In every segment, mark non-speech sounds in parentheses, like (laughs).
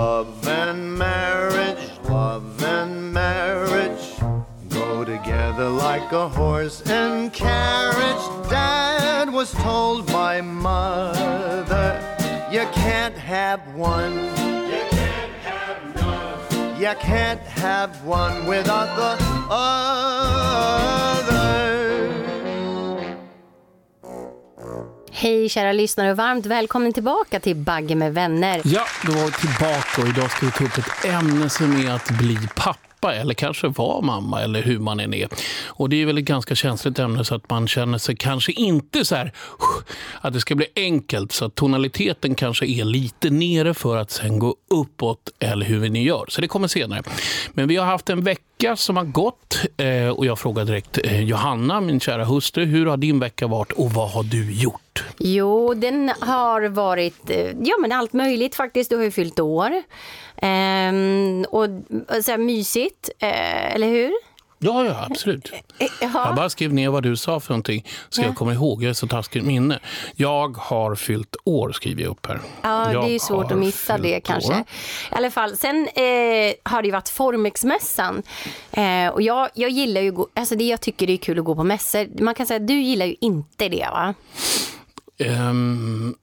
Love and marriage, love and marriage go together like a horse and carriage. Dad was told by mother, you can't have one. You can't have none. You can't have one without the other. Hej kära lyssnare och varmt välkommen tillbaka till Bagge med vänner. Ja, då var vi tillbaka och idag ska vi ta upp ett ämne som är att bli pappa eller kanske vara mamma eller hur man än är. Och det är väl ett ganska känsligt ämne så att man känner sig kanske inte så här att det ska bli enkelt så att tonaliteten kanske är lite nere för att sen gå uppåt eller hur vi nu gör. Så det kommer senare. Men vi har haft en vecka som har gått eh, och jag frågar direkt eh, Johanna, min kära hustru, hur har din vecka varit och vad har du gjort? Jo, den har varit eh, ja, men allt möjligt faktiskt. Du har ju fyllt år. Ehm, och så här mysigt, eh, eller hur? Ja, ja, absolut. Eh, Jag Ja. bara skrev ner vad du sa för någonting så jag kommer ihåg. Jag är så taskigt minne. Jag har fyllt år, skriver jag upp här. Ja, jag det är svårt att missa det kanske. år. I alla fall, sen eh, har det varit Formexmässan. Eh, och jag, jag gillar ju, alltså det jag tycker det är kul att gå på mässor. Man kan säga att du gillar ju inte det va? Ehm,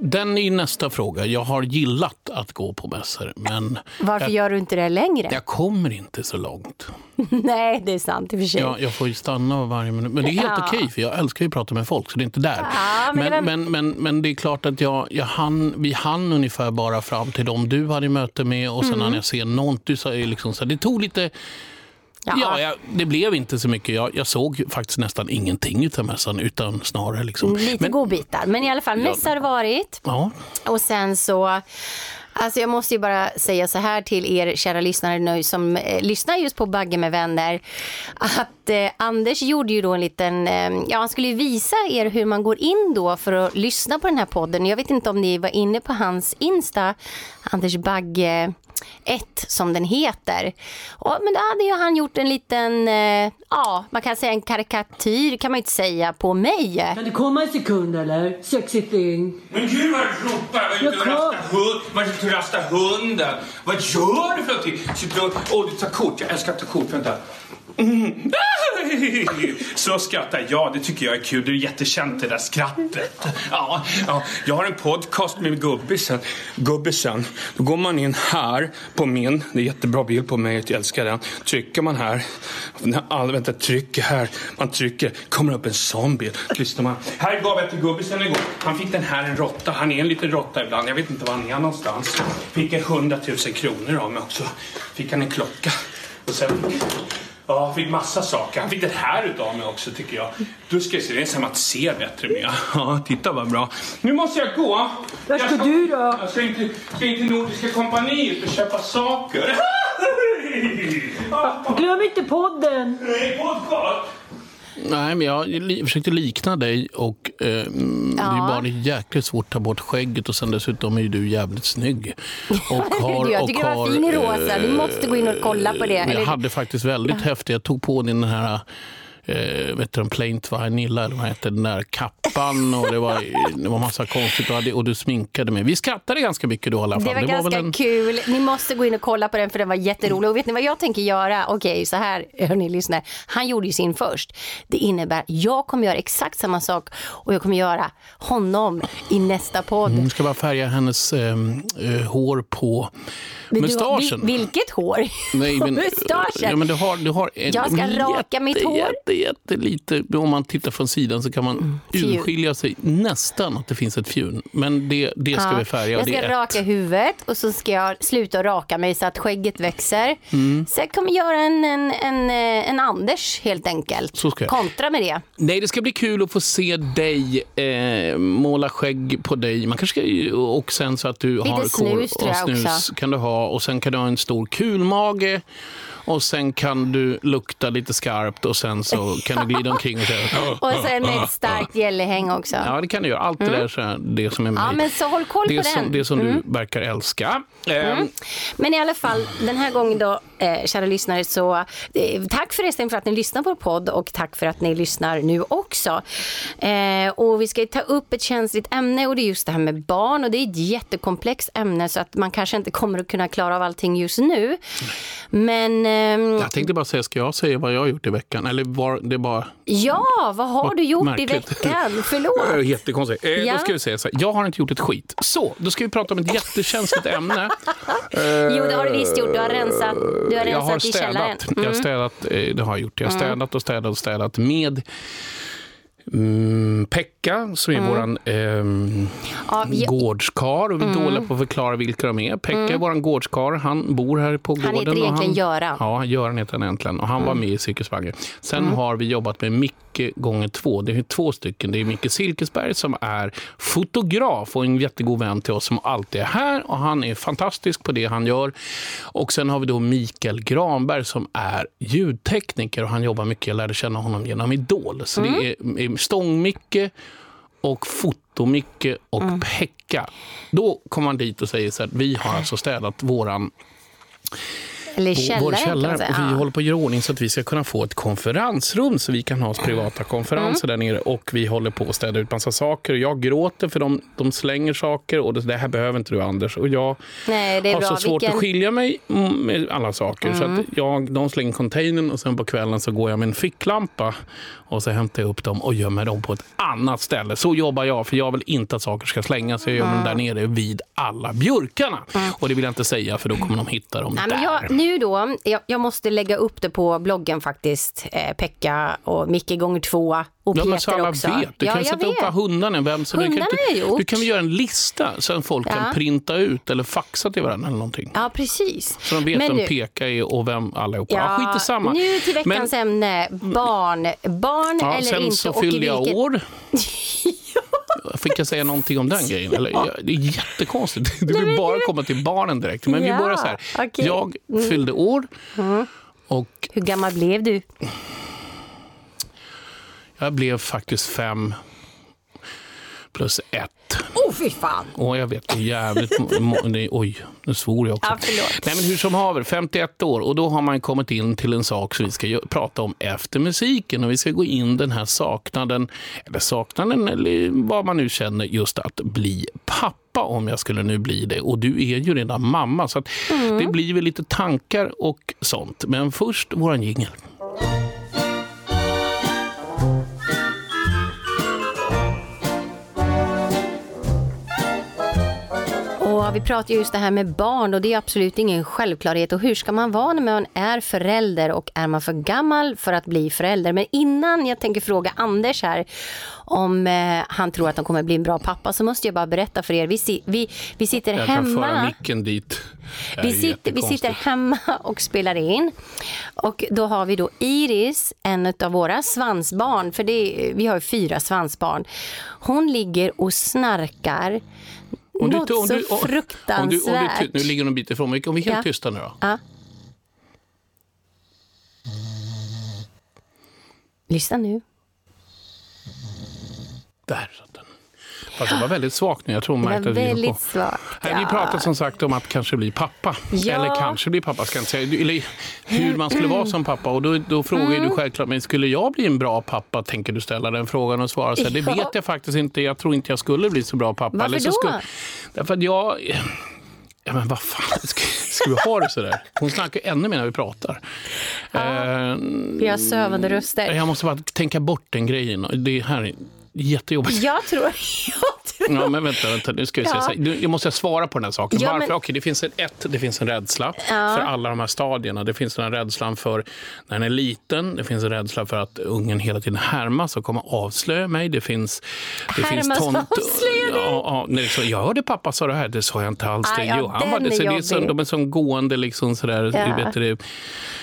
den är nästa fråga. Jag har gillat att gå på mässor, men Varför jag, gör du inte det längre? jag kommer inte så långt. (laughs) Nej, det är sant i och för sig. Jag, jag får ju stanna varje minut. Men det är helt Ja. okej, för jag älskar ju att prata med folk, så det är inte där. Ja, men men, men, men, men, det är klart att jag, jag hann, vi hann ungefär bara fram till dem du hade möte med och sen Mm. hann jag se något. Du sa ju liksom så här, det tog lite... Ja. Ja, jag, det blev inte så mycket. Jag, jag såg faktiskt nästan ingenting utav mässan, utan snarare liksom... Lite Men- godbitar. Men i alla fall, mässa har det varit. Ja, Och sen så, alltså jag måste ju bara säga så här till er kära lyssnare nu som eh, lyssnar just på Bagge med vänner. Att eh, Anders gjorde ju då en liten, eh, ja han skulle ju visa er hur man går in då för att lyssna på den här podden. Jag vet inte om ni var inne på hans Insta, Anders Bagge 1 som den heter. Och, men då hade ju han gjort en liten, eh, ja man kan säga en karikatyr kan man ju inte säga på mig. Kan det komma en sekund eller? Sexy thing. Men gud vad du ropar! Var ute och rasta hund, var ute och rasta hunden. Vad gör du för någonting? Sitter du och... Åh, du tar kort. Jag älskar att ta kort. Vänta. Mm. (laughs) Så skrattar jag. Det tycker jag är kul. Det är jättekänt det där skrattet. Ja, ja. Jag har en podcast med gubbisen. Gubbisen. Då går man in här på min. Det är jättebra bild på mig. Jag älskar den. Trycker man här. All, vänta, trycker här. Man trycker. kommer upp en sån bild. Lyssnar man. Här gav jag till gubbisen igår. Han fick den här en råtta. Han är en liten råtta ibland. Jag vet inte var han är någonstans. Fick jag 100 000 kronor av mig också. Fick han en klocka. Och sen Ja, han fick massa saker. Han fick det här utav mig också tycker jag. Du ska se, det är som att se bättre med. (laughs) Ja, titta vad bra. Nu måste jag gå. Var ska Jag du då? Jag ska inte, ska inte Nordiska kompaniet och köpa saker. (laughs) Glöm inte podden. Nej, podcast. Nej, men jag försökte likna dig och eh, mm, det är Ja. bara jäkligt svårt att ta bort skägget och sen dessutom är ju du jävligt snygg. (laughs) Och jag tycker du var fin i rosa. Du måste gå in och kolla på det. Jag Eller- hade faktiskt väldigt häftigt, jag tog på din den här eh, vet du, Plaint Vanilla eller vad heter den där kappan och det var, det var massa konstigt och, hade, och du sminkade mig. Vi skrattade ganska mycket då i alla fall. Det var ganska väl en, kul. Ni måste gå in och kolla på den för den var jätterolig. Och vet ni vad jag tänker göra? Okej, så här (laughs) hörni lyssnare. Han gjorde ju sin först. Det innebär jag kommer göra exakt samma sak och jag kommer göra honom i nästa podd. Hon ska bara färga hennes eh, eh, hår på har- mustaschen. vil- vilket hår? Nej, (laughs) men, mustaschen? ja, men du har, du har en, Jag ska raka mitt hår. Jätte, jättelite, om man tittar från sidan så kan man fjun. urskilja sig nästan att det finns ett fjun. Men det, det ska Ja, vi färga. Jag det ska är raka ett. huvudet och så ska jag sluta raka mig så att skägget växer. Mm. Jag kommer göra en, en, en, eh, en Anders helt enkelt. Så ska jag. Kontra med det. Nej, det ska bli kul att få se dig eh, måla skägg på dig. Man kanske ska, och sen så att du har snus tror och jag snus också. kan du ha. och sen kan du ha en stor kulmage och sen kan du lukta lite skarpt och sen så kan du glida omkring och säga (laughs) Och sen med ett starkt gällehäng också. Ja, det kan du göra. Allt det där så är det som är mig. Ja, men så håll koll det på som, den. Mm. Det som du verkar älska. Ehm, Men i alla fall, den här gången då, eh, kära lyssnare, så eh, tack förresten för att ni lyssnar på vår podd och tack för att ni lyssnar nu också. Eh, och vi ska ta upp ett känsligt ämne och det är just det här med barn och det är ett jättekomplext ämne så att man kanske inte kommer att kunna klara av allting just nu. Men Jag tänkte bara säga, ska jag säga vad jag har gjort i veckan? Eller var det bara... ja, vad har du gjort märkligt. i veckan? (laughs) Förlåt. Jättekonstigt. Eh, Ja. Då ska vi säga så här, jag har inte gjort ett skit. Så, då ska vi prata om ett jättekänsligt ämne. (laughs) Jo, det har du visst gjort. Du har rensat, du har jag har rensat i källaren. Mm. städat. Jag har städat, eh, det har jag gjort. Jag har städat och städat och städat med Mm, Pekka, som är våran ehm, Ja, vi- gårdskar. Och vi är Mm. dåliga på att förklara vilka de är. Pekka är våran gårdskar. Han bor här på gården. heter och egentligen han, Göran. Ja, Göran heter han egentligen. Och han Mm. var med i Cirkus Bagge. Sen har vi jobbat med Micke gånger två. Det är två stycken. Det är Micke Silkesberg som är fotograf och en jättegod vän till oss som alltid är här. Och Han är fantastisk på det han gör. Och Sen har vi då Mikael Granberg som är ljudtekniker och han jobbar mycket. Jag lärde känna honom genom Idol. Så det är, är Stång-Micke och Foto-Micke och Pekka. Då kommer man dit och säger så här, vi har alltså städat våran Eller källare, vår källare. Och vi Ja. håller på att göra ordning så att vi ska kunna få ett konferensrum så vi kan ha oss privata konferenser Mm. där nere. Och vi håller på att städa ut massa saker. Jag gråter för de, de slänger saker och det, det här behöver inte du Anders. Och jag Nej, det är har bra. så svårt Vilken- att skilja mig mm, med alla saker. Så att jag, de slänger containern och sen på kvällen så går jag med en ficklampa och så hämtar jag upp dem och gömmer dem på ett annat ställe. Så jobbar jag, för jag vill inte att saker ska slängas. Jag gömmer dem där nere vid alla björkarna. Och det vill jag inte säga för då kommer de hitta dem Nej, där. men jag, nu då, jag, jag måste lägga upp det på bloggen faktiskt. Eh, Pekka och Micke gånger två och Ja, men så alla också. vet. Du ja, kan sätta vad hundarna. Vem som du, kan, Hundarna jag inte- gjort. du kan göra en lista så folk Ja. kan printa ut eller faxa till varandra eller någonting. Ja, precis. Så de vet Men vem nu- Peka är och vem allihopa. Ja, Ja, skit i samma. Nu till veckans Men- ämne. Barn. Barn Ja, eller sen inte så och i fyllde jag vilket- år. (laughs) Fick jag säga någonting om den grejen? Eller, ja, det är jättekonstigt. Du vill bara komma till barnen direkt. Men vi Ja, börjar så här. okej. Jag fyllde år och Hur gammal blev du? Jag blev faktiskt fem plus ett. Oh, fy fan! Åh, jag vet. Det är jävligt... det Oj, nu svor jag också. Ja. Nej, men hur som haver, 51 år. Och då har man kommit in till en sak som vi ska prata om efter musiken. Och vi ska gå in den här saknaden, eller saknaden, eller vad man nu känner, just att bli pappa om jag skulle nu bli det. Och du är ju redan mamma, så Mm. det blir väl lite tankar och sånt. Men först våran jingel. Och vi pratar ju just det här med barn och det är absolut ingen självklarhet. Och hur ska man vara när man är förälder och är man för gammal för att bli förälder? Men innan jag tänker fråga Anders här om eh, han tror att han kommer bli en bra pappa så måste jag bara berätta för er. Vi, si- vi, vi sitter Jag kan föra hemma. micken dit. Vi sitter, vi sitter hemma och spelar in. Och då har vi då Iris, en av våra svansbarn, för det vi har ju fyra svansbarn. Hon ligger och snarkar Om du- om så du- om- du, om fruktansvärt. du, nu ligger hon en bit ifrån mig. Om vi är helt Ja. tysta nu då. Ja. Lyssna nu. Där satt den. Fast det var väldigt svagt nu. Jag tror Det var väldigt på. svagt. Nej, vi pratar som sagt om att kanske bli pappa. Ja. Eller kanske bli pappa, ska jag inte säga. Eller hur man skulle vara som pappa. Och då, då frågar Mm. du självklart, men skulle jag bli en bra pappa? Tänker du ställa den frågan och svara så här, det Ja. vet jag faktiskt inte. Jag tror inte jag skulle bli så bra pappa. Varför då? Skulle, därför att jag... Ja, men vad fan, (laughs) ska, ska vi ha det så där? Hon snackar ännu mer när vi pratar. Eh, Vi har sövande röster. jag måste bara tänka bort den grejen. Det här är jättejobbigt. Jag tror... (laughs) Jag tror Ja, men vänta, vänta, nu ska vi. Ja. Nu- Jag måste svara på den här saken. Ja, Varför? men- Okej, det finns en, ett, det finns en rädsla för alla de här stadierna. Det finns den här rädslan för när den är liten. Det finns en rädsla för att ungen hela tiden härmas och kommer avslöja mig. Det finns... Det Härmas och avslöja det? Ja, ja, nej, jag hörde pappa sa det här, det sa jag inte alls. Ah, det. ja, jo, han var, det, så det är jobbig. de är som gående liksom sådär. Ja. Vet det,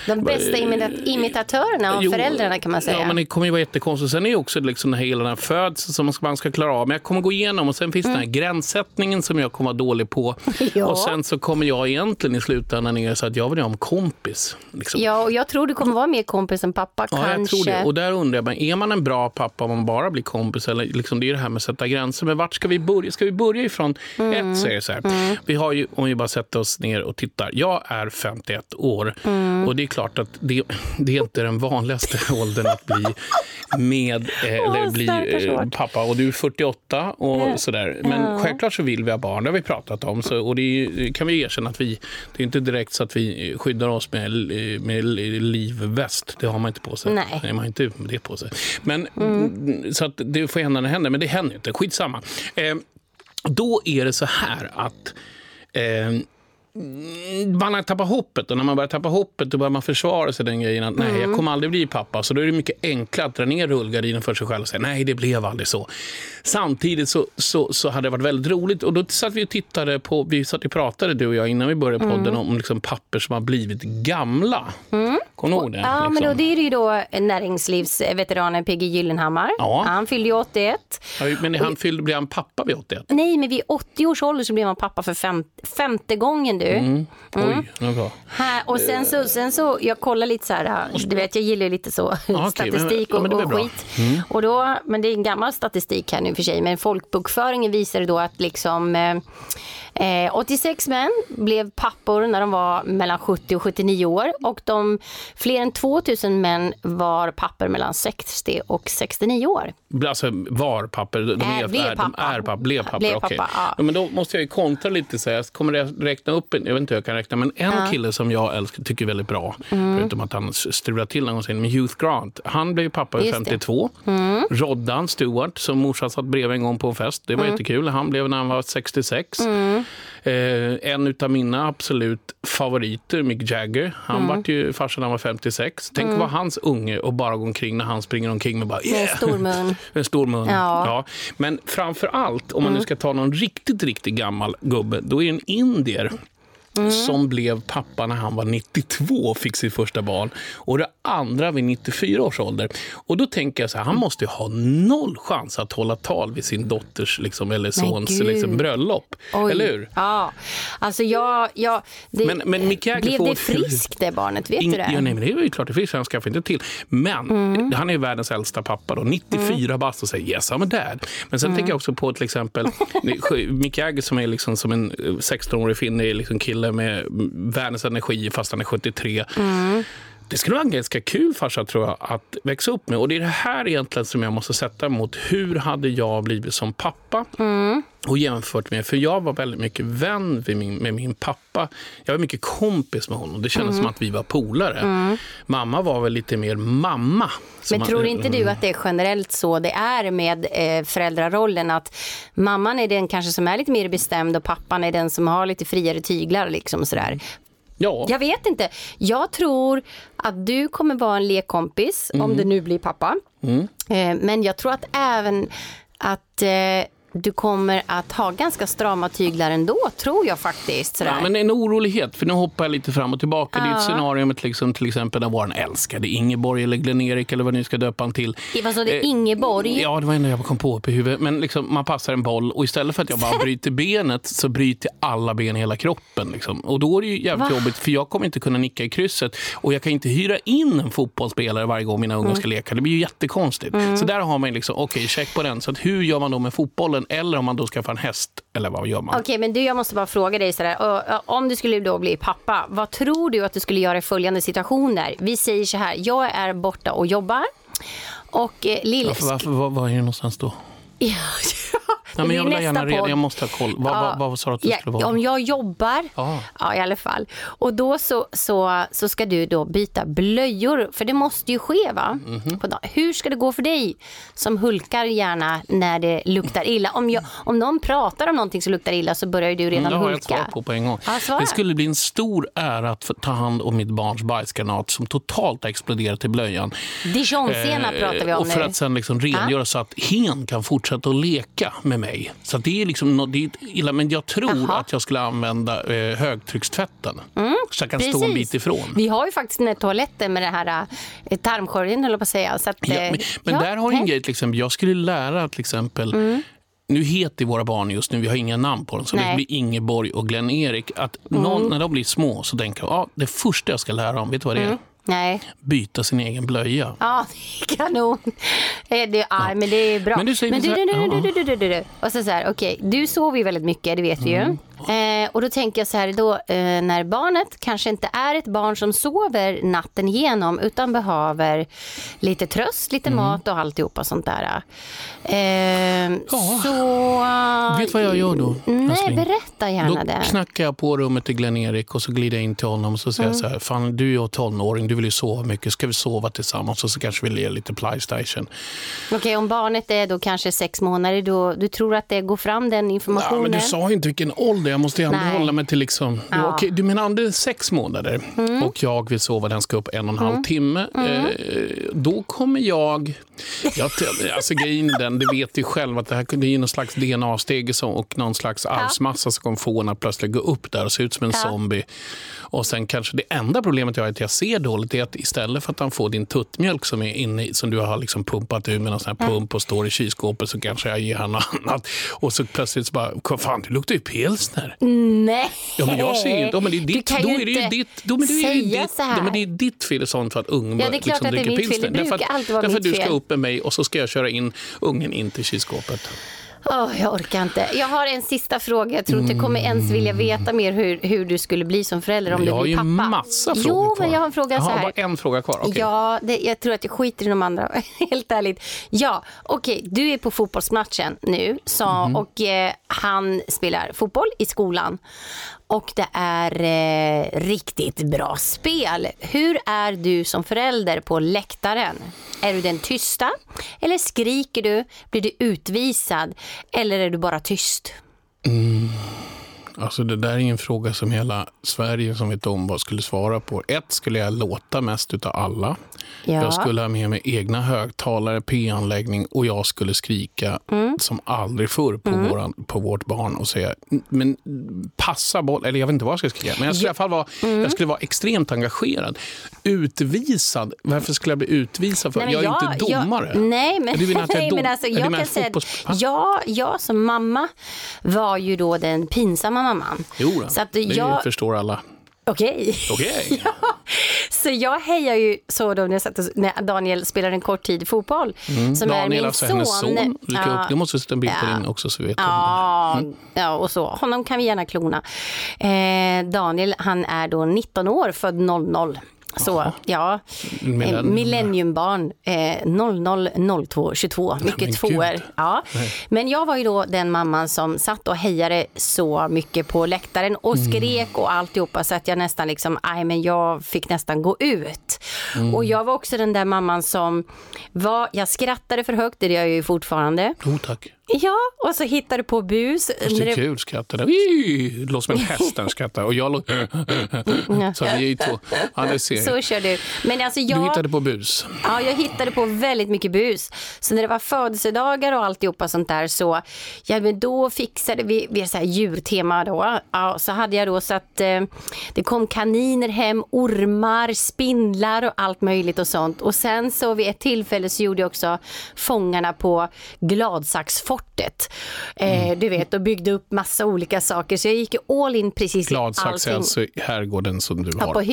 De bästa imita- imitatörerna av Jo, föräldrarna kan man säga. Ja, men det kommer ju vara jättekonstigt. Sen är ju också liksom den här, hela den här födseln som man ska, klara av. Men jag kommer gå igenom och sen finns den här gränssättningen som jag kommer vara dålig på. Mm. (laughs) Ja. Och sen så kommer jag egentligen i slutändan ner så att jag vill ha en kompis. Liksom. Ja, och jag tror du kommer vara mer kompis än pappa Ja, kanske. jag tror det. Och där undrar jag, men är man en bra pappa om man bara blir kompis? Eller liksom, det är det här med att sätta gränser. Men vart ska vi börja? Ska vi börja ifrån? Mm. Ett säger så här. Vi har ju, om vi bara sätter oss ner och tittar. Jag är 51 år Mm. och det är klart att det, det är inte den vanligaste (laughs) åldern att bli med eh, eller bli hårt. pappa. Och du är 48 och sådär. Men självklart så vill vi ha barn. Det har vi pratat om. Så, och det är, kan vi erkänna att vi, det är inte direkt så att vi skyddar oss med, med livväst. Det har man inte på sig. Nej. man har inte det på sig. Men, Så att det får hända när det händer, men det händer inte. Skitsamma. Eh, då är det så här att eh, man har tappat hoppet och när man börjar tappa hoppet då börjar man försvara sig den grejen att nej, jag kommer aldrig bli pappa. Så då är det mycket enklare att dra ner rullgardinen för sig själv och säga nej, det blev aldrig så. Samtidigt så, så, så hade det varit väldigt roligt och då satt vi och tittade på, vi satt och pratade du och jag innan vi började podden om liksom papper som har blivit gamla. Kommer du ihåg det? Ja, men liksom? då, det är ju då näringslivsveteranen PG Gyllenhammar. Ja. Han fyllde ju 81. Ja, Men han fyllde, blev han pappa vid 81? Nej, men vid 80 års ålder så blev man pappa för fem, femte gången du. Mm. Oj, det var bra. Här, och sen så, sen så, jag kollar lite så här, du vet jag gillar lite så okej, statistik men- ja, men och, är och bra. Mm. skit. Och då, men det är en gammal statistik här nu för sig, men folkbokföringen visar då att liksom eh, eh, 86 män blev pappor när de var mellan 70 och 79 år och de, fler än 2000 män var pappor mellan 60 och 69 år. Alltså var papper? De Äh, är, blev är, de pappa. är pappa. Blev pappa, Blev pappa, ja. men då måste jag ju kontra lite. Så jag kommer jag räkna upp, en- jag vet inte hur jag kan räkna, men en kille som jag älskar, tycker är väldigt bra, Mm. förutom att han strular till någon gång, med Hugh Grant. Han blev pappa vid Just det. Mm. 52. Roddan Stewart, som morsan satt bredvid en gång på en fest, det var jättekul. Han blev när han var 66. Mm. Eh, en av mina absolut favoriter, Mick Jagger, han Mm. vart ju farsa när han var 56. Tänk att vara hans unge och bara gå omkring när han springer omkring med bara Med en stor mun. (laughs) en stor mun. Ja. Ja. Men framför allt, om man nu ska ta någon riktigt, riktigt gammal gubbe, då är en indier som blev pappa när han var 92 och fick sitt första barn. Och det andra vid 94 års ålder. Och då tänker jag så här, han måste ju ha noll chans att hålla tal vid sin dotters liksom, eller sons liksom, bröllop. Oj. Eller hur? Ja, alltså jag... jag det, Men- men blev det friskt det barnet? Vet Ing- du det? Ja, nej, men det är ju klart det finns, han skaffar inte till. Men Mm. han är ju världens äldsta pappa då, 94 bast och säger yes I'm a dad. Men sen Mm. tänker jag också på till exempel (laughs) Mick Jagger som är liksom som en eh, 16-årig finnig liksom kille med mm, världens energi fast han är 73. Mm. Det skulle vara en ganska kul farsa tror jag att växa upp med. Och det är det här egentligen som jag måste sätta mot hur hade jag blivit som pappa? Mm. Och jämfört med, för jag var väldigt mycket vän med min, med min pappa. Jag var mycket kompis med honom. Det kändes Mm. som att vi var polare. Mamma var väl lite mer mamma. Men man- tror inte du att det är generellt så det är med eh, föräldrarollen? Att mamman är den kanske som är lite mer bestämd och pappan är den som har lite friare tyglar. Liksom sådär. Ja, Jag vet inte. Jag tror att du kommer vara en lekkompis Mm. om du nu blir pappa. Eh, men jag tror att även att eh, du kommer att ha ganska strama tyglar ändå, tror jag faktiskt. Sådär. Ja, men en orolighet, för nu hoppar jag lite fram och tillbaka. Det är ett Ja. scenario med liksom, till exempel där vår älskade Ingeborg eller Glenn-Erik eller vad ni ska döpa han till. Vad sa du, Eh, Ingeborg? Ja, det var det jag kom på i huvudet. Men liksom, man passar en boll och istället för att jag bara (laughs) bryter benet så bryter jag alla ben i hela kroppen. Liksom. Och då är det ju jävligt Va? jobbigt för jag kommer inte kunna nicka i krysset och jag kan inte hyra in en fotbollsspelare varje gång mina ungar ska Mm. leka. Det blir ju jättekonstigt. Så där har man liksom, okej, check på den. Så att hur gör man då med fotbollen? Eller om man då skaffar en häst, eller vad gör man? Okej, men du, jag måste bara fråga dig sådär. Om du skulle då bli pappa, vad tror du att du skulle göra i följande situationer? Vi säger så här, jag är borta och jobbar. Och eh, lill... Varför, varför, var, var är det någonstans då? (laughs) Ja, Nej, men det jag vill gärna nästa podd. jag måste ha koll. Vad, vad, vad sa du att det Ja, skulle vara? Om jag jobbar, Ja. ja i alla fall. Och då så, så, så ska du då byta blöjor, för det måste ju ske va? På dagen. Hur ska det gå för dig som hulkar gärna när det luktar illa? Om, jag, om någon pratar om någonting som luktar illa så börjar ju du redan Mm, det har jag hulka. svar på på en gång. Ja, det skulle bli en stor ära att ta hand om mitt barns bajsgranat som totalt har exploderat i blöjan. Dijonsenap pratar vi om Eh, och för nu. att sen liksom rengöra så att hen kan fortsätta att leka med med mig. Så det är liksom något, det är illa, men jag tror Jaha. att jag skulle använda eh, högtryckstvätten. Så jag kan stå en bit ifrån. Vi har ju faktiskt den här toaletten med det här eh, tarmkorgen, höll jag på att säga. Så att, Ja, eh, men men ja, där har jag en grej, till exempel, jag skulle lära till exempel Nu heter våra barn just nu, vi har inga namn på dem, så Nej. det blir Ingeborg och Glenn-Erik. Att någon, när de blir små så tänker jag, ja, det första jag ska lära dem, vet du vad det är? Nej. Byta sin egen blöja. Ja, (laughs) kanon. Det, ja. men det är bra. Men du säger men så du, du, du, du, du, du, du, du. Och så så här, okej, du sover ju väldigt mycket, det vet vi Mm. ju. Eh, och då tänker jag så här, då, eh, när barnet kanske inte är ett barn som sover natten igenom utan behöver lite tröst, lite Mm. mat och alltihopa sånt där. Eh, Ja. Så... Vet du vad jag gör då? Nej, älskling? berätta gärna Då det. knackar jag på rummet till Glenn-Erik och så glider jag in till honom och så säger jag så här, fan du är ju tonåring, du vill ju sova mycket, ska vi sova tillsammans och så kanske vi ler lite Playstation. Okej, om barnet är då kanske sex månader, då, du tror att det går fram den Ja, informationen? men du sa ju inte vilken ålder, jag måste ju ändå Nej. hålla mig till liksom... Ja. Mm. Okej, du menar Anders sex månader och jag vill sova, den ska upp en och en halv timme. Eh, då kommer jag... jag alltså grejen är den, det vet ju själv att det här det är någon slags DNA-steg och någon slags arvsmassa som kommer få en att plötsligt gå upp där och se ut som en Ja. zombie. Och sen kanske det enda problemet jag har är att jag ser dåligt är att istället för att han får din tuttmjölk som är inne i, som du har liksom pumpat ur med någon sån här pump och står i kylskåpet så kanske jag ger han något (laughs) annat. Och så plötsligt så bara, "Vad fan du luktar ju pilsner. Nej. Ja, men jag ser ju, ja, men det är Du ditt, kan då ju är det ju inte ditt, då, men det är ju ditt, så här. ja, men det är ditt fel i sånt för att ungen Ja, det är klart att det är dricker pilsner. Därför att, därför att du ska upp med mig och så ska jag köra in ungen in till kylskåpet. Åh, jag orkar inte. Jag har en sista fråga. Jag tror inte jag kommer ens vilja veta mer hur, hur du skulle bli som förälder om jag du har blir ju pappa. massa frågor Jo, kvar. men jag har en fråga Jaha, så här. bara en fråga kvar. okej. Ja, det, jag tror att jag skiter i de andra, (laughs) helt ärligt. Ja, okej, du är på fotbollsmatchen nu så, Mhm. och eh, han spelar fotboll i skolan. Och det är eh, riktigt bra spel. Hur är du som förälder på läktaren? Är du den tysta? Eller skriker du? Blir du utvisad? Eller är du bara tyst? Mm. Alltså det där är en fråga som hela Sverige som vet om vad skulle svara på. Ett, skulle jag låta mest utav alla. Ja. Jag skulle ha med mig egna högtalare, P-anläggning och jag skulle skrika Mm. som aldrig förr på, våran, på vårt barn och säga men passa boll, eller jag vet inte vad jag ska skrika. Men jag skulle, i alla fall vara, Mm. jag skulle vara extremt engagerad. Utvisad, varför skulle jag bli utvisad för? Nej, men jag är inte domare. Jag, nej, men, Du att jag (laughs) nej, men alltså, jag kan säga att ja, jag som mamma var ju då den pinsamma mamman. Jo, då, så att det jag, förstår alla. okej. Okej. (laughs) Så jag hejar ju så då när, satt när Daniel spelar en kort tid fotboll. Som är Mm. Daniel, min alltså son. hennes son. Lycka Ja. upp. Det måste sätta en bild på Ja. din också så vet jag. Ja, ja, och så. Honom kan vi gärna klona. Eh, Daniel, han är då 19 år, född 00. Så, ja. Millennium. Eh, Millenniumbarn. Eh, 00, 02, 22. men Mycket gud. tvåor. Ja. Men jag var ju då den mamman som satt och hejade så mycket på läktaren och Mm. skrek och alltihopa så att jag nästan liksom, aj men jag fick nästan gå ut. Mm. Och jag var också den där mamman som var, jag skrattade för högt, det gör jag ju fortfarande. Jo, tack. Ja, och så hittade på bus. Fast det är kul skrattar. Det låter som en (laughs) häst den skrattar. Och jag låter... (laughs) Så vi är ju två. Ja, det ser jag. Så kör du. Men alltså Du jag, hittade på bus. ja, jag hittade på väldigt mycket bus. Så när det var födelsedagar och alltihopa sånt där så, ja men då fixade vi, vi så här djurtema då. Ja, så hade jag då så att eh, det kom kaniner hem, ormar, spindlar och allt möjligt och sånt. Och sen så vid ett tillfälle så gjorde jag också Fångarna på Gladsaxfortet. Eh, du vet, och byggde upp massa olika saker. Så jag gick all in precis i Gladsax är allting. alltså herrgården som du Ja, på har.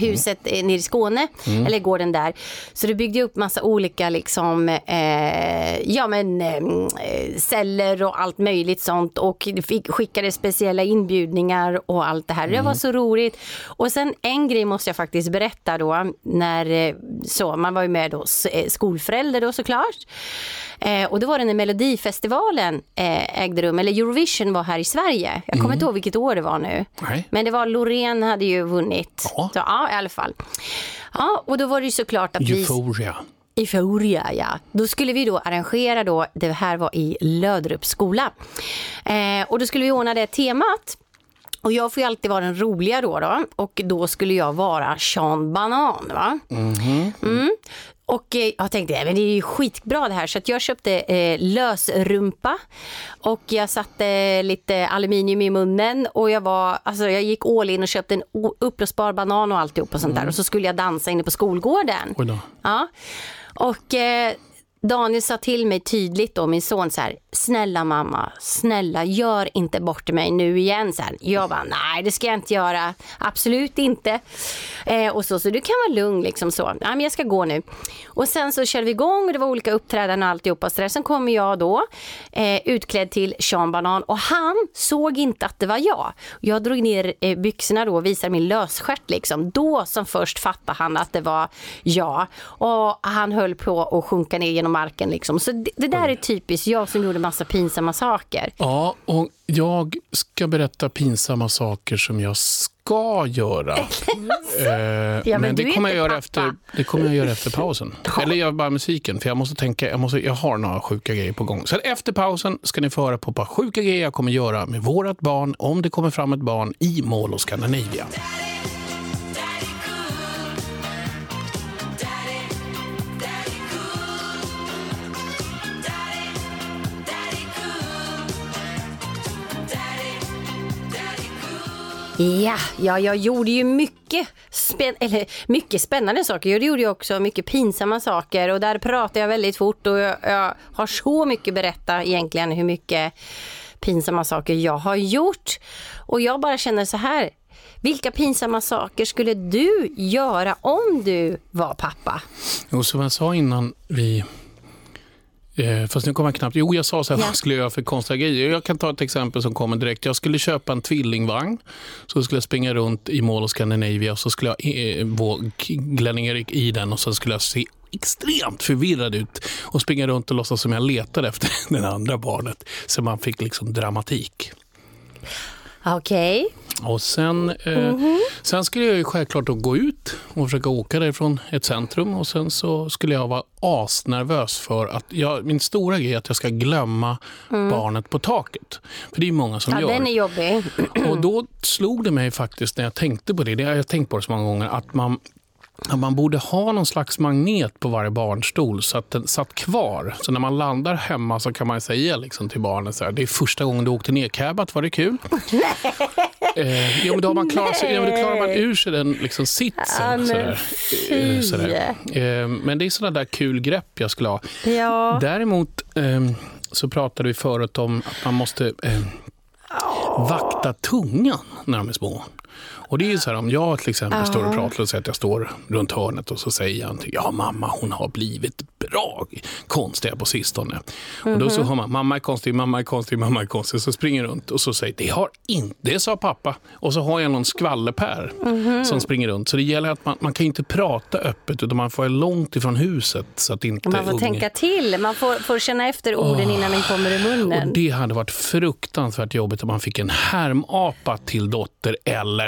huset, eh, nere i Skåne, eller gården där. Så det byggde upp massa olika liksom, eh, ja men eh, celler och allt möjligt sånt och fick, skickade speciella inbjudningar och allt det här. Det var så roligt. Och sen en grej måste jag faktiskt berätta då, när eh, så, man var ju med då, s- eh, skolförälder då såklart. Eh, och då var det när Melodifestivalen eh, ägde rum, eller Eurovision var här i Sverige. Jag kommer inte ihåg vilket år det var nu. Nej. Men det var Loreen hade ju vunnit. Ja. Så, ja, i alla fall. Ja, och då var det ju såklart att vi... Euphoria. Euphoria, ja. Då skulle vi då arrangera då, det här var i Löderups skola. Eh, och då skulle vi ordna det temat. Och jag får ju alltid vara den roliga då, då och då skulle jag vara Sean Banan. Va? Mm. Och eh, jag tänkte, "Nej, men det är ju skitbra det här. Så jag köpte eh, lösrumpa och jag satte lite aluminium i munnen och jag var, alltså jag gick all in och köpte en uppblåsbar banan och alltihop och sånt där. Och så skulle jag dansa inne på skolgården. Ja. Och eh, Daniel sa till mig tydligt då, min son så här, snälla mamma, snälla gör inte bort mig nu igen. Så här. Jag bara, nej det ska jag inte göra, absolut inte. Eh, och så, så du kan vara lugn liksom så, nej men jag ska gå nu. Och sen så körde vi igång och det var olika uppträdanden och alltihopa. Så där. Sen kommer jag då eh, utklädd till Sean Banan och han såg inte att det var jag. Jag drog ner eh, byxorna då och visade min lösstjärt liksom. Då som först fattade han att det var jag. Och han höll på att sjunka ner genom marken liksom. Så det, det där är typiskt jag som gjorde massa pinsamma saker. Ja, och jag ska berätta pinsamma saker som jag ska göra. (laughs) Eh, men men du det kommer, jag göra pappa. efter, det kommer jag göra efter pausen. (laughs) Eller jag bara musiken, för jag måste tänka, jag, måste, jag har några sjuka grejer på gång. Så efter pausen ska ni få höra på ett par sjuka grejer jag kommer göra med vårt barn, om det kommer fram ett barn i Mall of Scandinavia. Ja, ja, jag gjorde ju mycket, spän- eller, mycket spännande saker. Jag gjorde ju också mycket pinsamma saker och där pratar jag väldigt fort och jag, jag har så mycket berätta egentligen hur mycket pinsamma saker jag har gjort. Och jag bara känner så här, vilka pinsamma saker skulle du göra om du var pappa? Och som jag sa innan vi... Eh, fast nu kommer jag knappt... Jo, jag sa så här, Ja. vad skulle jag göra för konstiga grejer? Jag kan ta ett exempel som kommer direkt. Jag skulle köpa en tvillingvagn. Så skulle jag springa runt i Mall of Scandinavia och så skulle jag eh, Glenn-Erik i den och så skulle jag se extremt förvirrad ut och springa runt och låtsas som jag letade efter (laughs) det andra barnet. Så man fick liksom dramatik. Okej. Och sen, eh, sen skulle jag ju självklart då gå ut och försöka åka därifrån ett centrum och sen så skulle jag vara asnervös för att jag, min stora grej är att jag ska glömma barnet på taket. För det är många som Ja, gör. den är jobbig. (clears throat) Och då slog det mig faktiskt när jag tänkte på det, det har jag tänkt på det så många gånger, att man att man borde ha någon slags magnet på varje barnstol så att den satt kvar. Så när man landar hemma så kan man säga liksom till barnet så här, det är första gången du åkte ner var det kul? (laughs) (laughs) eh, ja, men då har man klarat sig, ja, men då klarar man ur sig den liksom, sitsen. Ja, men sådär. Eh, sådär. Eh, men det är sådana där kul grepp jag skulle ha. Ja. Däremot eh, så pratade vi förut om att man måste eh, vakta tungan när de är små. Och det är ju så här, om jag till exempel står och pratar och säger att jag står runt hörnet och så säger jag till, ja mamma hon har blivit bra konstig på sistone. Och då så hör man, mamma är konstig, mamma är konstig, mamma är konstig. Så springer runt och så säger, det har inte, det sa pappa. Och så har jag någon skvallerpär som springer runt. Så det gäller att man, man kan inte prata öppet utan man får vara långt ifrån huset så att inte Man får ungen- tänka till, man får, får känna efter orden innan den kommer i munnen. och det hade varit fruktansvärt jobbigt om man fick en härmapa till dotter eller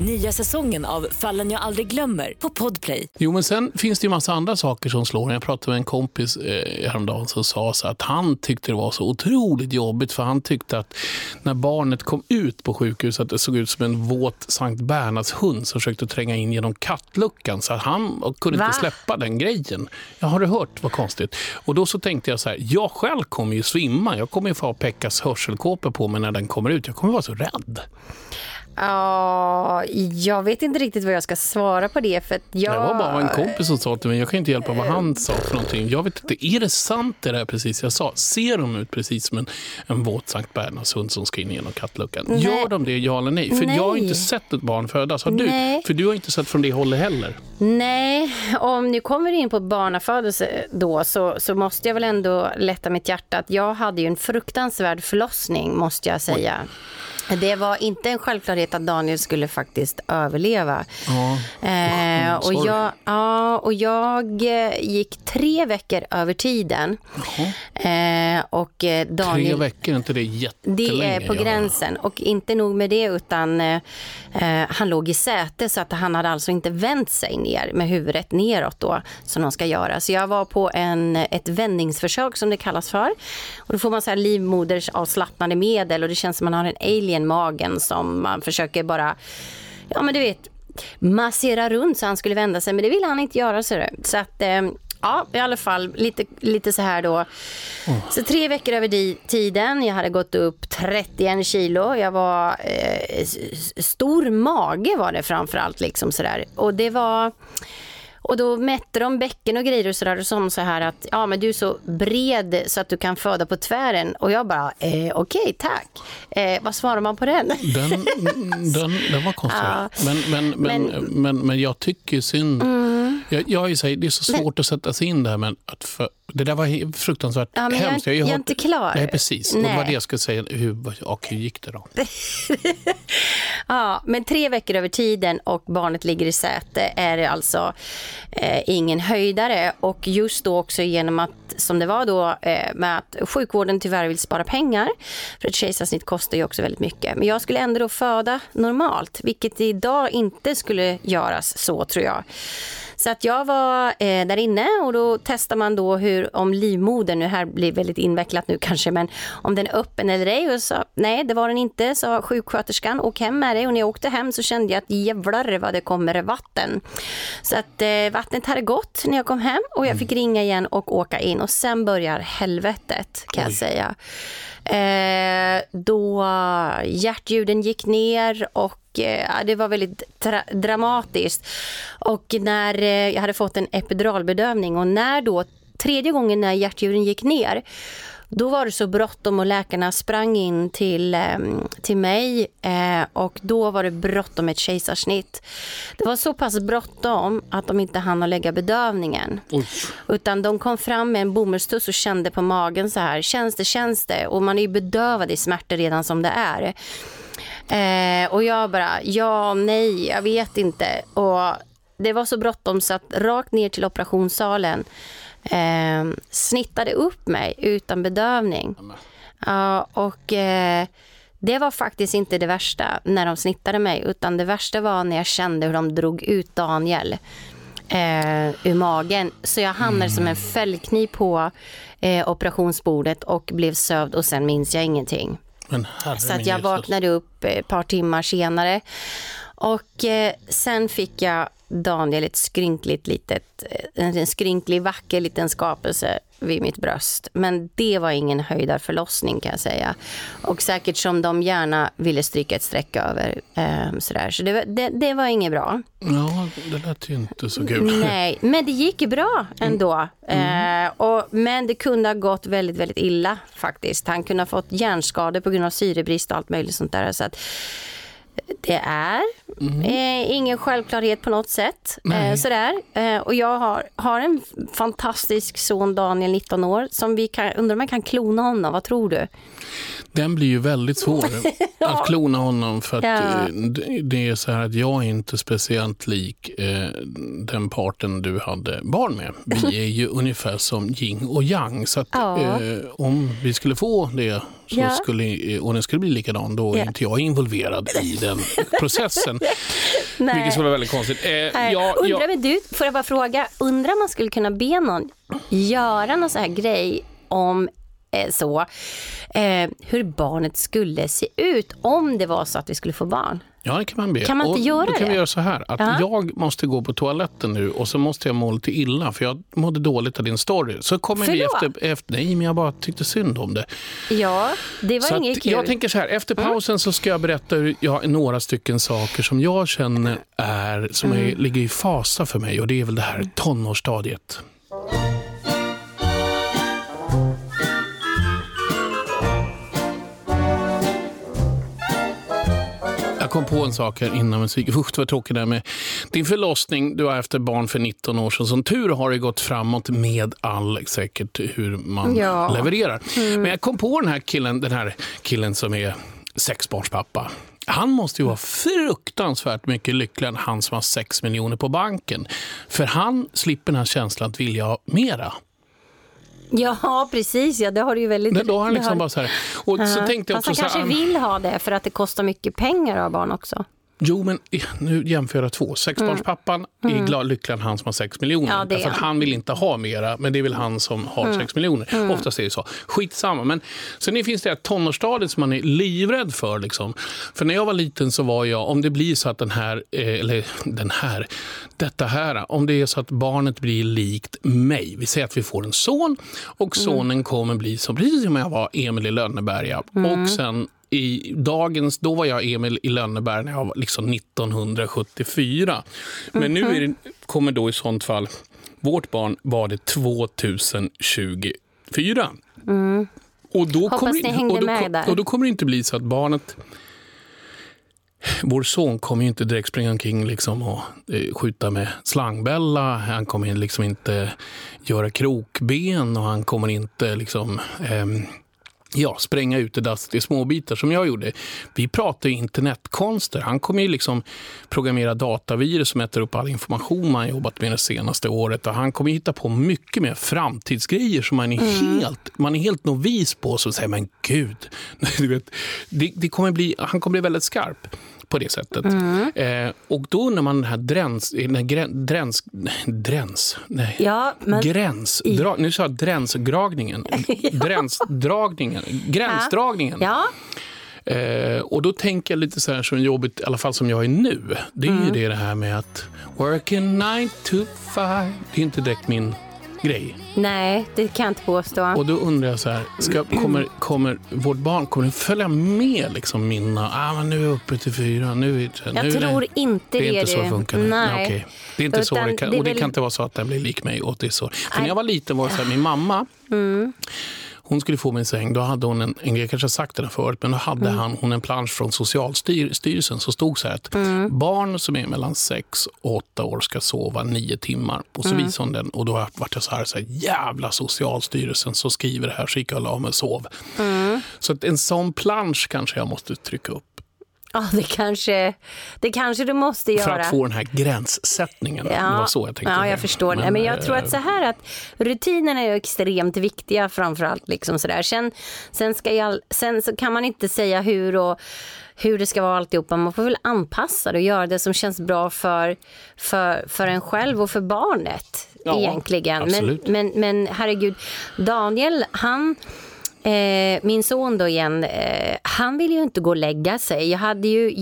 Nya säsongen av Fallen jag aldrig glömmer på Podplay. Jo, men sen finns det ju massa andra saker som slår. Jag pratade med en kompis eh, häromdagen som sa så att han tyckte det var så otroligt jobbigt för han tyckte att när barnet kom ut på sjukhuset att det såg ut som en våt Sankt Bernhards hund som försökte tränga in genom kattluckan så att han kunde Va? inte släppa den grejen. Jag har du hört vad konstigt? Och då så tänkte jag så här, jag själv kommer ju svimma. Jag kommer ju få ha Pekkas hörselkåpor på mig när den kommer ut. Jag kommer vara så rädd. Ja, jag vet inte riktigt vad jag ska svara på det. För jag... Det var bara en kompis som sa till mig, jag kan inte hjälpa vad han sa för någonting. Jag vet inte, är det sant det där precis jag sa? Ser de ut precis som en, en våt Sankt Bernhards hund som ska in genom kattluckan? Nej. Gör de det, ja eller nej? För jag har Nej. inte sett ett barn födas. Har du? Nej. För du har inte sett från det hållet heller. Nej, om nu kommer in på barnafödelse då så, så måste jag väl ändå lätta mitt hjärta att jag hade ju en fruktansvärd förlossning måste jag säga. Det var inte en självklarhet att Daniel skulle faktiskt överleva. Ja. Eh, och, sorry. jag, ja, och jag eh, gick tre veckor över tiden. Eh, och eh, Tre Daniel... veckor, är inte det jättelänge? Det är på Ja. gränsen. Och inte nog med det, utan eh, eh, han låg i säte så att han hade alltså inte vänt sig ner med huvudet neråt då, som de ska göra. Så jag var på en, ett vändningsförsök som det kallas för. Och då får man så här livmodersavslappnande medel och det känns som man har en alien i magen som man försöker bara, ja men du vet, massera runt så han skulle vända sig. Men det ville han inte göra. Så, det. så att, eh, ja, i alla fall lite, lite så här då. Så tre veckor över di- tiden. Jag hade gått upp 31 kilo. Jag var eh, stor mage var det framförallt liksom sådär. Och det var och då mätte de bäcken och grejer och sådär och sa så här att ja men du är så bred så att du kan föda på tvären. Och jag bara eh, okej tack. Eh, vad svarar man på den? Den, (laughs) den, den var konstig. Ja. Men, men, men, men, men, jag tycker synd. Mm. Jag, jag är här, det är så svårt att sätta sig in där. Men att för, det där var fruktansvärt Ja, men jag- hemskt. har ju jag är hört- inte klar. Nej, precis. Och det var Nej. det jag skulle säga. Hur, och hur gick det då? (laughs) Ja, men tre veckor över tiden och barnet ligger i säte är det alltså eh, ingen höjdare. Och just då också genom att, som det var då, eh, med att sjukvården tyvärr vill spara pengar. För ett kejsarsnitt kostar ju också väldigt mycket. Men jag skulle ändå då föda normalt, vilket idag inte skulle göras så tror jag. Så att jag var eh, där inne och då testar man då hur, om livmodern, nu här blir väldigt invecklat nu kanske, men om den är öppen eller ej. Och så, nej, det var den inte, sa sjuksköterskan. Åk hem med dig. Och när jag åkte hem så kände jag att jävlar vad det kommer vatten. Så att eh, vattnet hade gått när jag kom hem och jag fick ringa igen och åka in. Och sen börjar helvetet kan jag Oj. säga. Eh, då hjärtljuden gick ner och eh, det var väldigt dramatiskt. Och när eh, jag hade fått en epiduralbedövning och när då tredje gången när hjärtljuden gick ner då var det så bråttom och läkarna sprang in till, eh, till mig eh, och då var det bråttom med ett kejsarsnitt. Det var så pass bråttom att de inte hann att lägga bedövningen. Oj. Utan de kom fram med en bomullstuss och kände på magen så här, känns det, känns det? Och man är ju bedövad i smärtor redan som det är. Eh, och jag bara, ja, nej, jag vet inte. Och det var så bråttom så att rakt ner till operationssalen eh, snittade upp mig utan bedövning. Ja, och eh, det var faktiskt inte det värsta när de snittade mig, utan det värsta var när jag kände hur de drog ut Daniel eh, ur magen. Så jag hamnade som en fällkniv på eh, operationsbordet och blev sövd och sen minns jag ingenting. Så att jag vaknade upp ett par timmar senare. Och eh, sen fick jag Daniel ett skrynkligt litet, eh, en skrynklig vacker liten skapelse vid mitt bröst. Men det var ingen höjdarförlossning kan jag säga. Och säkert som de gärna ville stryka ett streck över. Eh, sådär. Så det, var- det, det var inget bra. Ja, det lät ju inte så kul. Nej, men det gick bra ändå. Eh, och, men det kunde ha gått väldigt, väldigt illa faktiskt. Han kunde ha fått hjärnskador på grund av syrebrist och allt möjligt sånt där. Så att det är eh, ingen självklarhet på något sätt. Eh, sådär. Eh, och jag har, har en fantastisk son, Daniel, 19 år, som vi kan, undrar om jag kan klona honom. Vad tror du? Den blir ju väldigt svår (laughs) att klona honom för att Ja. eh, det- det är så här att jag är inte speciellt lik eh, den parten du hade barn med. Vi (laughs) är ju ungefär som yin och yang. Så att, Ja. eh, om vi skulle få det så Ja. skulle, eh, och den skulle bli likadan, då är Ja. inte jag involverad i den processen. (laughs) Vilket skulle vara väldigt konstigt. Eh, Nej, ja, undrar ja, men du, får jag bara fråga, undrar om man skulle kunna be någon göra någon sån här grej om eh, så, eh, hur barnet skulle se ut om det var så att vi skulle få barn? Ja, det kan man be. Kan man inte och göra då kan det? vi göra så här. Att Ja. Jag måste gå på toaletten nu och så måste jag må lite illa för jag mådde dåligt av din story. Så kommer vi efter, efter... Nej, men jag bara tyckte synd om det. Ja, det var Så inget kul. Mm. jag tänker så här, efter pausen så ska jag berätta jag, några stycken saker som jag känner är, som är, Mm. ligger i fasa för mig och det är väl det här tonårsstadiet. Jag kom på en sak här innan musik. (laughs) Usch, vad tråkigt det här med din förlossning. Du har haft ett barn för 19 år sedan. Som tur har det gått framåt med all säkert hur man Ja. levererar. Men jag kom på den här killen, den här killen som är sexbarnspappa. Han måste ju vara fruktansvärt mycket lyckligare än han som har sex miljoner på banken. För han slipper den här känslan att vilja ha mera. Ja, precis. Ja, det har du ju väldigt... Men då har han liksom bara så här. Och så Ja. tänkte jag Fast också han så kanske här, vill ha det för att det kostar mycket pengar att ha barn också. Jo, men eh, nu jämför jag två. Sexbarnspappan är glad, lyckligare än han som har sex miljoner. Mm. Ja, Därför han. vill inte ha mera, men det är väl han som har Mm. sex miljoner. Oftast är det så. Skitsamma. Men sen finns det här tonårsstadiet som man är livrädd för. Liksom. För när jag var liten så var jag, om det blir så att den här, eh, eller den här, detta här, om det är så att barnet blir likt mig. Vi säger att vi får en son och Mm. sonen kommer bli som, precis som jag var, Emil i Lönneberga. Mm. Och sen i dagens, då var jag Emil i Lönneberg när jag var liksom 1974. Men nu är det, kommer då i sånt fall, vårt barn var det 2024. Och då Mm. Hoppas kommer, ni hängde och då, med där. Och då kommer det inte bli så att barnet vår son kommer ju inte direkt springa omkring liksom och eh, skjuta med slangbälla. Han kommer liksom inte göra krokben och han kommer inte liksom, ehm, ja, spränga ut det dass i småbitar som jag gjorde. Vi pratar ju internetkonster. Han kommer ju liksom programmera datavirus som äter upp all information man jobbat med det senaste året. Och han kommer hitta på mycket mer framtidsgrejer som man är, helt, man är helt novis på. Så säger man gud, (laughs) du vet, det, det kommer bli, han kommer bli väldigt skarp på det sättet. Eh, och då undrar man den här dräns, eh, nej, grän, dräns, dräns, nej. Ja, men... Gränsdra, nu sa jag (laughs) gränsdragningen. Gränsdragningen. Gränsdragningen. Ja, Eh, och då tänker jag lite så här som jobbigt, i alla fall som jag är nu. Det är Mm. ju det, det här med att working nine to five. Det är inte direkt min grej. nej, det kan jag inte påstå. Och då undrar jag så här, ska, kommer, kommer vårt barn kommer det följa med liksom mina, ah, men nu är jag uppe till fyra, nu är det, Jag nu är tror det, inte det är det, inte så det funkar. nu. Nej. okej. Det är inte så Utan det kan, det är och det väl- kan inte vara så att den blir lik mig. Och det är så. För när Nej. jag var liten var det så här, min mamma, Mm. Hon skulle få min säng, då hade hon en, en jag kanske sagt det förut, men då hade Mm. han, hon en plansch från Socialstyrelsen som stod så här att Mm. barn som är mellan 6 och 8 år ska sova 9 timmar. Och så Mm. visade hon den och då vart jag så här, så här, jävla Socialstyrelsen som skriver det här, så gick jag och la mig och sov. Mm. Så att en sån plansch kanske jag måste trycka upp Ja, det kanske, det kanske du måste göra. för att få den här gränssättningen. Det var så jag tänkte. Ja, det. jag förstår. Men, men jag tror eh, att så här att rutinerna är extremt viktiga framförallt. Liksom. Sen, sen, ska jag, sen så kan man inte säga hur och hur det ska vara alltihopa. Man får väl anpassa det och göra det som känns bra för, för, för en själv och för barnet. Ja, egentligen. Men, absolut. men, men herregud, Daniel, han Eh, min son då igen, eh, han vill ju inte gå och lägga sig. Jag hade ju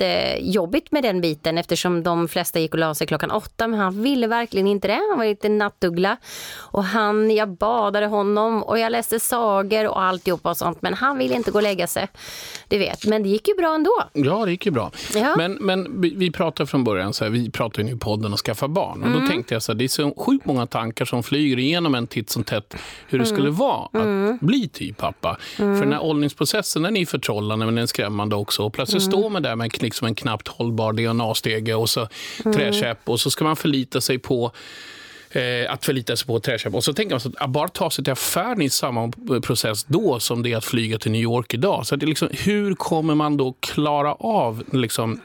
jättejobbigt med den biten eftersom de flesta gick och la sig klockan åtta men han ville verkligen inte det. Han var lite nattuggla och han, jag badade honom och jag läste sagor och alltihopa och sånt men han ville inte gå och lägga sig. Du vet, men det gick ju bra ändå. Ja, det gick ju bra. Ja. Men, men vi, pratade från början, så här, vi pratade ju nu i podden och skaffa barn. Och Mm. då tänkte jag så här, det är så sjukt många tankar som flyger igenom en titt som tätt hur det Mm. skulle vara att bli typ pappa. För den här åldringsprocessen den är förtrollande men den är skrämmande också. Och plötsligt Mm. står man där med liksom en knappt hållbar DNA-stege och så Mm. träkäpp och så ska man förlita sig på Eh, att förlita sig på träköp. Och så tänker man så att, bara ta sig till affären i samma process då som det är att flyga till New York idag. Så det är liksom, hur kommer man då klara av liksom,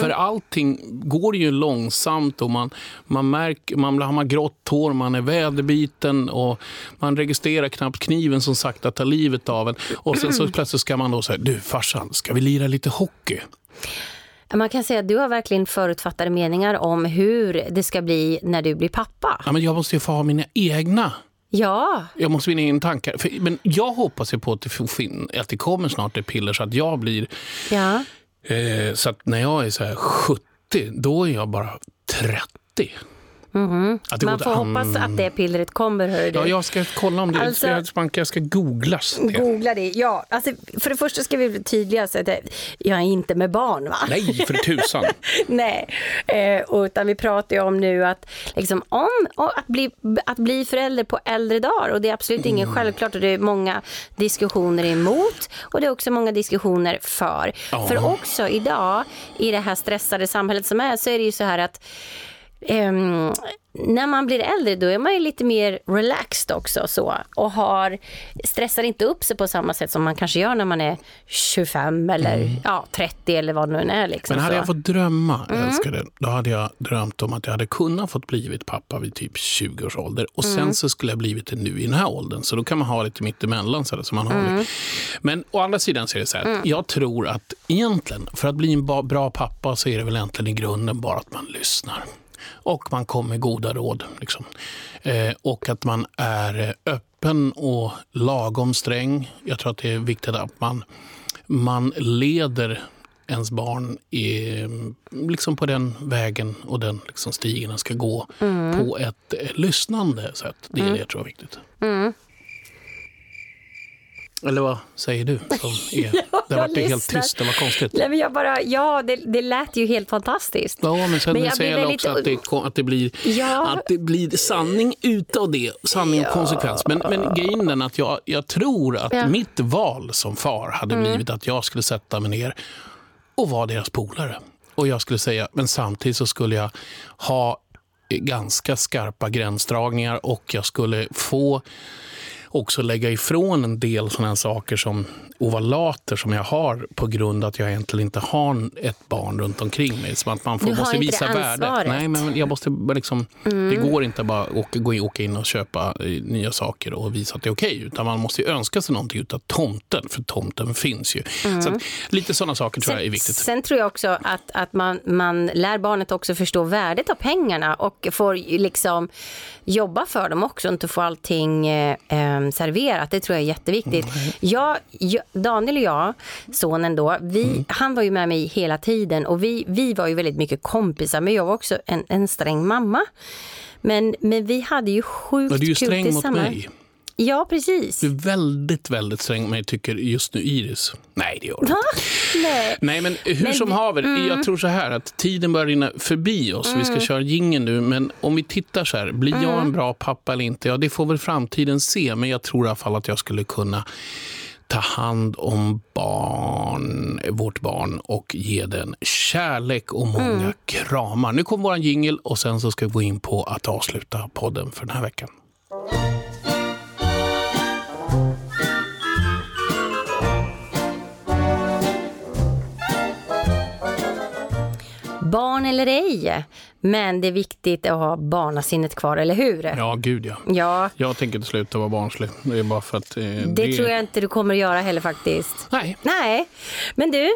För allting går ju långsamt och man, man märker, man har grått hår, man är väderbiten och man registrerar knappt kniven som sakta tar livet av en. Och sen så plötsligt ska man då säga, du farsan, ska vi lira lite hockey? Man kan säga att du har verkligen förutfattade meningar om hur det ska bli när du blir pappa. Ja, men jag måste ju få ha mina egna Ja, Jag måste vinna in tankar. För, men jag hoppas ju på att det, fin- att det kommer snart ett piller så att jag blir... ja. Eh, så att när jag är så här 70, då är jag bara 30. Det Man får hoppas att det pillret kommer, hör du. Ja, jag ska kolla om det. Alltså- jag, ska, jag ska googlas det. Googla det. Ja, alltså, för det första ska vi bli tydliga så att jag är inte med barn va? Nej, för tusan. (laughs) Nej, eh, utan vi pratar ju om nu att, liksom, om, att, bli, att bli förälder på äldre dagar och det är absolut ingen Mm. självklart och det är många diskussioner emot och det är också många diskussioner för. Ja. För också idag i det här stressade samhället som är så är det ju så här att Ehm, när man blir äldre då är man ju lite mer relaxed också så och har, stressar inte upp sig på samma sätt som man kanske gör när man är 25 eller ja, 30 eller vad det nu är. Liksom, Mm. Men hade så. jag fått drömma, älskade, då hade jag drömt om att jag hade kunnat fått blivit pappa vid typ 20 års ålder. Och Mm. sen så skulle jag blivit det nu i den här åldern. Så då kan man ha lite mittemellan. Så, man har Mm. Men å andra sidan så är det så här, jag tror att egentligen, för att bli en bra pappa så är det väl egentligen i grunden bara att man lyssnar. Och man kommer med goda råd. Liksom. Eh, och att man är öppen och lagom sträng. Jag tror att det är viktigt att man, man leder ens barn i, liksom på den vägen och den liksom stigen den ska gå på ett lyssnande sätt. Det är det jag tror är viktigt. Eller vad säger du? Som (laughs) är, det vart det helt lyssnar. tyst, det var konstigt. Nej, men jag bara, ja, det, det lät ju helt fantastiskt. Ja, men sen Men jag säger jag också att det, att, det blir, Ja. att det blir sanning utav det. Sanning och konsekvens. Men, men grejen är att jag, jag tror att Ja. Mm. mitt val som far hade blivit att jag skulle sätta mig ner och vara deras polare. Och jag skulle säga, men samtidigt så skulle jag ha ganska skarpa gränsdragningar och jag skulle få också lägga ifrån en del sådana saker som ovalater som jag har på grund av att jag egentligen inte har ett barn runt omkring mig. Som att man får, måste visa det värde. ansvaret. Nej, men jag måste bara liksom, Det går inte bara att åka, gå in, åka in och köpa eh, nya saker och visa att det är okej. utan man måste ju önska sig någonting utav tomten, för tomten finns ju. Så att, lite sådana saker tror jag är viktigt. Sen tror jag också att, att man, man lär barnet också förstå värdet av pengarna och får liksom jobba för dem också, inte få allting eh, eh, serverat. Det tror jag är jätteviktigt. Jag, jag, Daniel och jag, sonen då, vi, han var ju med mig hela tiden och vi, vi var ju väldigt mycket kompisar, men jag var också en, en sträng mamma. Men, men vi hade ju sjukt Men du är ju kul sträng mot tillsammans. mig. Ja, precis. Du är väldigt, väldigt sträng mig, tycker just nu Iris. Nej, det gör du inte. Nej. Nej, men hur Men som vi- haver, mm. jag tror så här att tiden börjar rinna förbi oss. Vi ska köra gingen nu, men om vi tittar så här, blir jag Mm. en bra pappa eller inte? Ja, det får väl framtiden se, men jag tror i alla fall att jag skulle kunna ta hand om barn, vårt barn och ge den kärlek och många Mm. kramar. Nu kommer våran jingel och sen så ska vi gå in på att avsluta podden för den här veckan. Barn eller ej, men det är viktigt att ha barnasinnet kvar, eller hur? Ja, gud ja. Ja, Jag tänker inte sluta vara barnslig. Det är bara för att... Eh, det, tror jag inte du kommer att göra heller faktiskt. Nej. Nej, men du,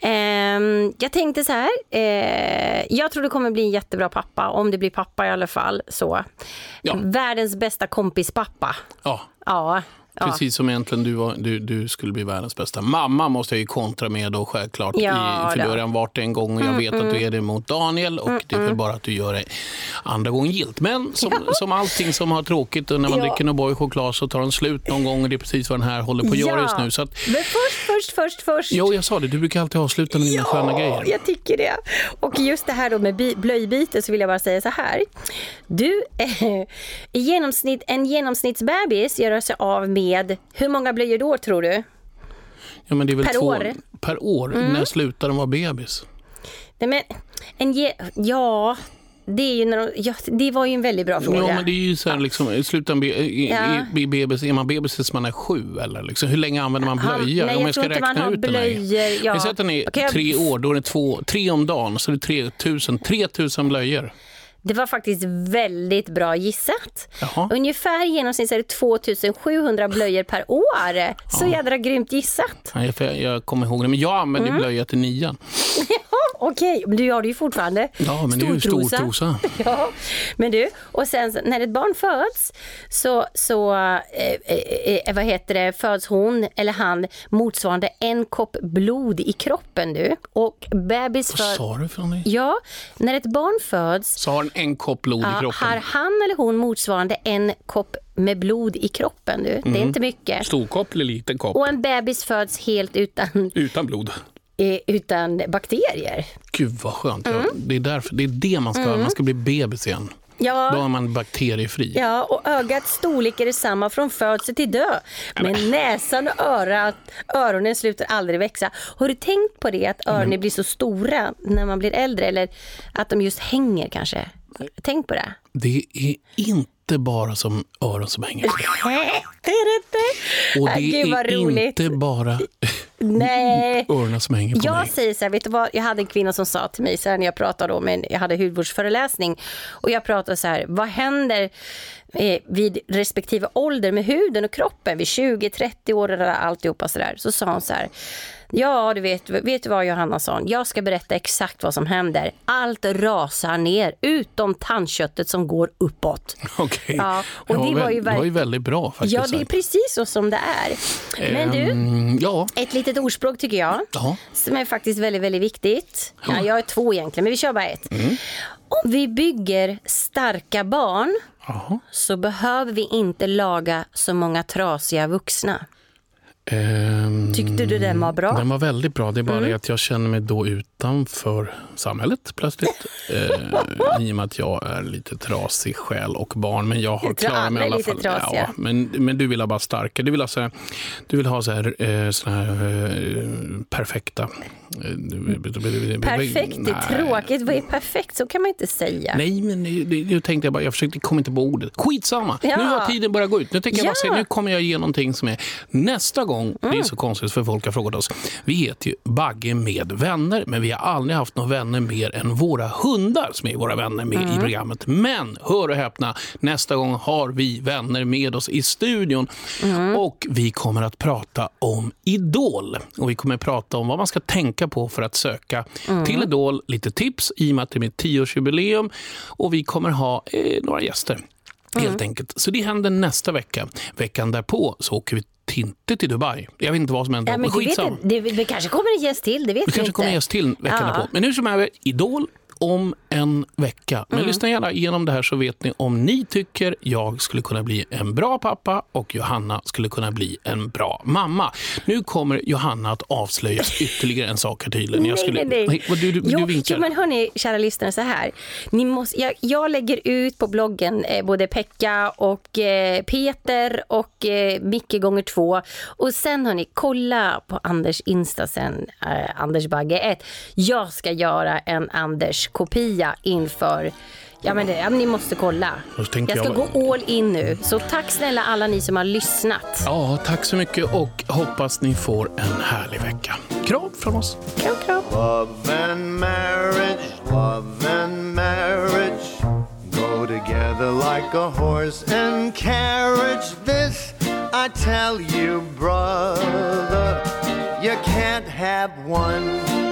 ehm, jag tänkte så här. Eh, jag tror du kommer bli en jättebra pappa, om du blir pappa i alla fall. Så. Ja. Världens bästa kompispappa. Ja, ja. Precis som egentligen du, var, du, du skulle bli världens bästa mamma måste jag ju kontra med då självklart. Ja, I, för då. du har redan varit en gång och jag vet att du är det mot Daniel och det är väl bara att du gör det andra gången gilt. Men som, som allting som har tråkigt och när man Ja. dricker O'boy choklad så tar den slut någon gång och det är precis vad den här håller på att göra just nu. Så att, Men först, först, först, först. jo, jag sa det, du brukar alltid avsluta med dina sköna grejer. jag tycker det. Och just det här då med blöjbyte så vill jag bara säga så här. Du, (laughs) i genomsnitt, en genomsnittsbebis gör sig av med, hur många blöjor då tror du? Ja, men det är väl Per två, år? Mm. Per år? När slutar de vara bebis? Nej men, en ge, ja, det, är ju när de, ja, det var ju en väldigt bra fråga. Ja, men det är ju så här, liksom, av be, i, Ja. i, i bebis, är man bebis tills man är sju? Eller liksom? Hur länge använder man blöja? nej, om jag jag ska tror inte man har med blöjor, ja. Vi säger att den är jag- tre år, då är det två, tre om dagen, så det är 3000, 3000 blöjor. Det var faktiskt väldigt bra gissat. Jaha. Ungefär i genomsnitt är det 2700 blöjor per år. Så jädra grymt gissat. För jag, jag kommer ihåg det, men jag använder Mm. blöja till nian. (laughs) Okej, men du gör det ju fortfarande. Ja, men det är ju stor Stortrosa. trosa. (laughs) Ja, men du, och sen när ett barn föds så, så eh, eh, eh, vad heter det, föds hon eller han motsvarande en kopp blod i kroppen du. Och bebis Vad sa du för någonting? Ja, när ett barn föds Så har en kopp blod i ja, har kroppen. han eller hon motsvarande en kopp med blod i kroppen du. Det är inte mycket. Stor kopp eller liten kopp? Och en bebis föds helt utan, Utan blod. eh, utan bakterier. Gud vad skönt. Mm. Det, är därför, det är det man ska Man ska bli bebis igen. Ja. Då är man bakteriefri. Ja, och ögats storlek är detsamma från födsel till död. Men näsan och örat, öronen slutar aldrig växa. Har du tänkt på det, att öronen blir så stora när man blir äldre? Eller att de just hänger kanske? Tänk på det. Det är inte bara som öron som hänger det är det inte. Och det Gud, är roligt. inte bara Nej. (laughs) öronen som hänger på Jag mig. säger så här, vet du vad, jag hade en kvinna som sa till mig så här när jag pratade om en, jag hade hudvårdsföreläsning och jag pratade så här, vad händer eh, vid respektive ålder med huden och kroppen vid 20, 30 år eller alltihopa så där. Så sa hon så här, ja du vet, vet du vad Johannesson, jag ska berätta exakt vad som händer. Allt rasar ner utom tandköttet som går uppåt. Okej. Ja, och det Ja, var ju det var ju väldigt bra faktiskt. Ja, det är precis så som det är. Men du, Ehm, ja, ett litet ordspråk tycker jag. Ja. Som är faktiskt väldigt, väldigt viktigt. Ja, jag är två egentligen, men vi kör bara ett. Mm. Om vi bygger starka barn Jaha. så behöver vi inte laga så många trasiga vuxna. Ehm, Tyckte du den var bra? Den var väldigt bra. Det är bara Mm. att jag känner mig då utanför samhället plötsligt. (laughs) eh, I och med att jag är lite trasig själ och barn. Men jag har klarat mig i alla fall. trasiga. Ja, men, men du vill ha bara starka. Du vill ha så här, du vill ha så här, eh, såna här eh, perfekta... eh, Perfekt, är Nej. tråkigt. Vad är perfekt? Så kan man inte säga. Nej, men nu, tänkte jag bara, jag försökte komma inte på ordet. Skitsamma, Ja. nu har tiden börjat gå ut. Nu tänker jag bara Ja. säga, nu kommer jag ge någonting som är nästa gång. Det är så konstigt för folk har frågat oss. Vi heter ju Bagge med vänner, men vi har aldrig haft några vänner mer än våra hundar som är våra vänner med i programmet. Men hör och häpna, nästa gång har vi vänner med oss i studion och vi kommer att prata om Idol. Och vi kommer att prata om vad man ska tänka på för att söka till Idol. Lite tips i och med att det är mitt tioårsjubileum och vi kommer ha eh, några gäster. Helt enkelt. Så det händer nästa vecka. Veckan därpå så åker vi inte till Dubai. Jag vet inte vad som händer Ja, men skitsamma. inte. det, det kanske kommer en gäst till, det vet Det vi kanske inte. kommer en gäst till veckan Ja. därpå. Men nu som är Idol om en vecka. Men lyssna gärna igenom det här så vet ni om ni tycker jag skulle kunna bli en bra pappa och Johanna skulle kunna bli en bra mamma. Nu kommer Johanna att avslöja ytterligare en sak här tydligen. Jag skulle... nej, nej. vad Du, du, jo, du vinkar. jo, men hörni, kära lyssnare, så här. Ni måste, jag, jag lägger ut på bloggen eh, både Pekka och eh, Peter och eh, Micke gånger två. Och sen hörni, kolla på Anders Insta sen, eh, Anders Bagge 1. Jag ska göra en Anders-kopia inför Ja men, det, ja, men ni måste kolla. Jag ska jag- gå all in nu. Så tack snälla alla ni som har lyssnat. Ja, tack så mycket och hoppas ni får en härlig vecka. Kram från oss. Kram, kram. Love and marriage, love and marriage go together like a horse and carriage. This I tell you, brother, you can't have one.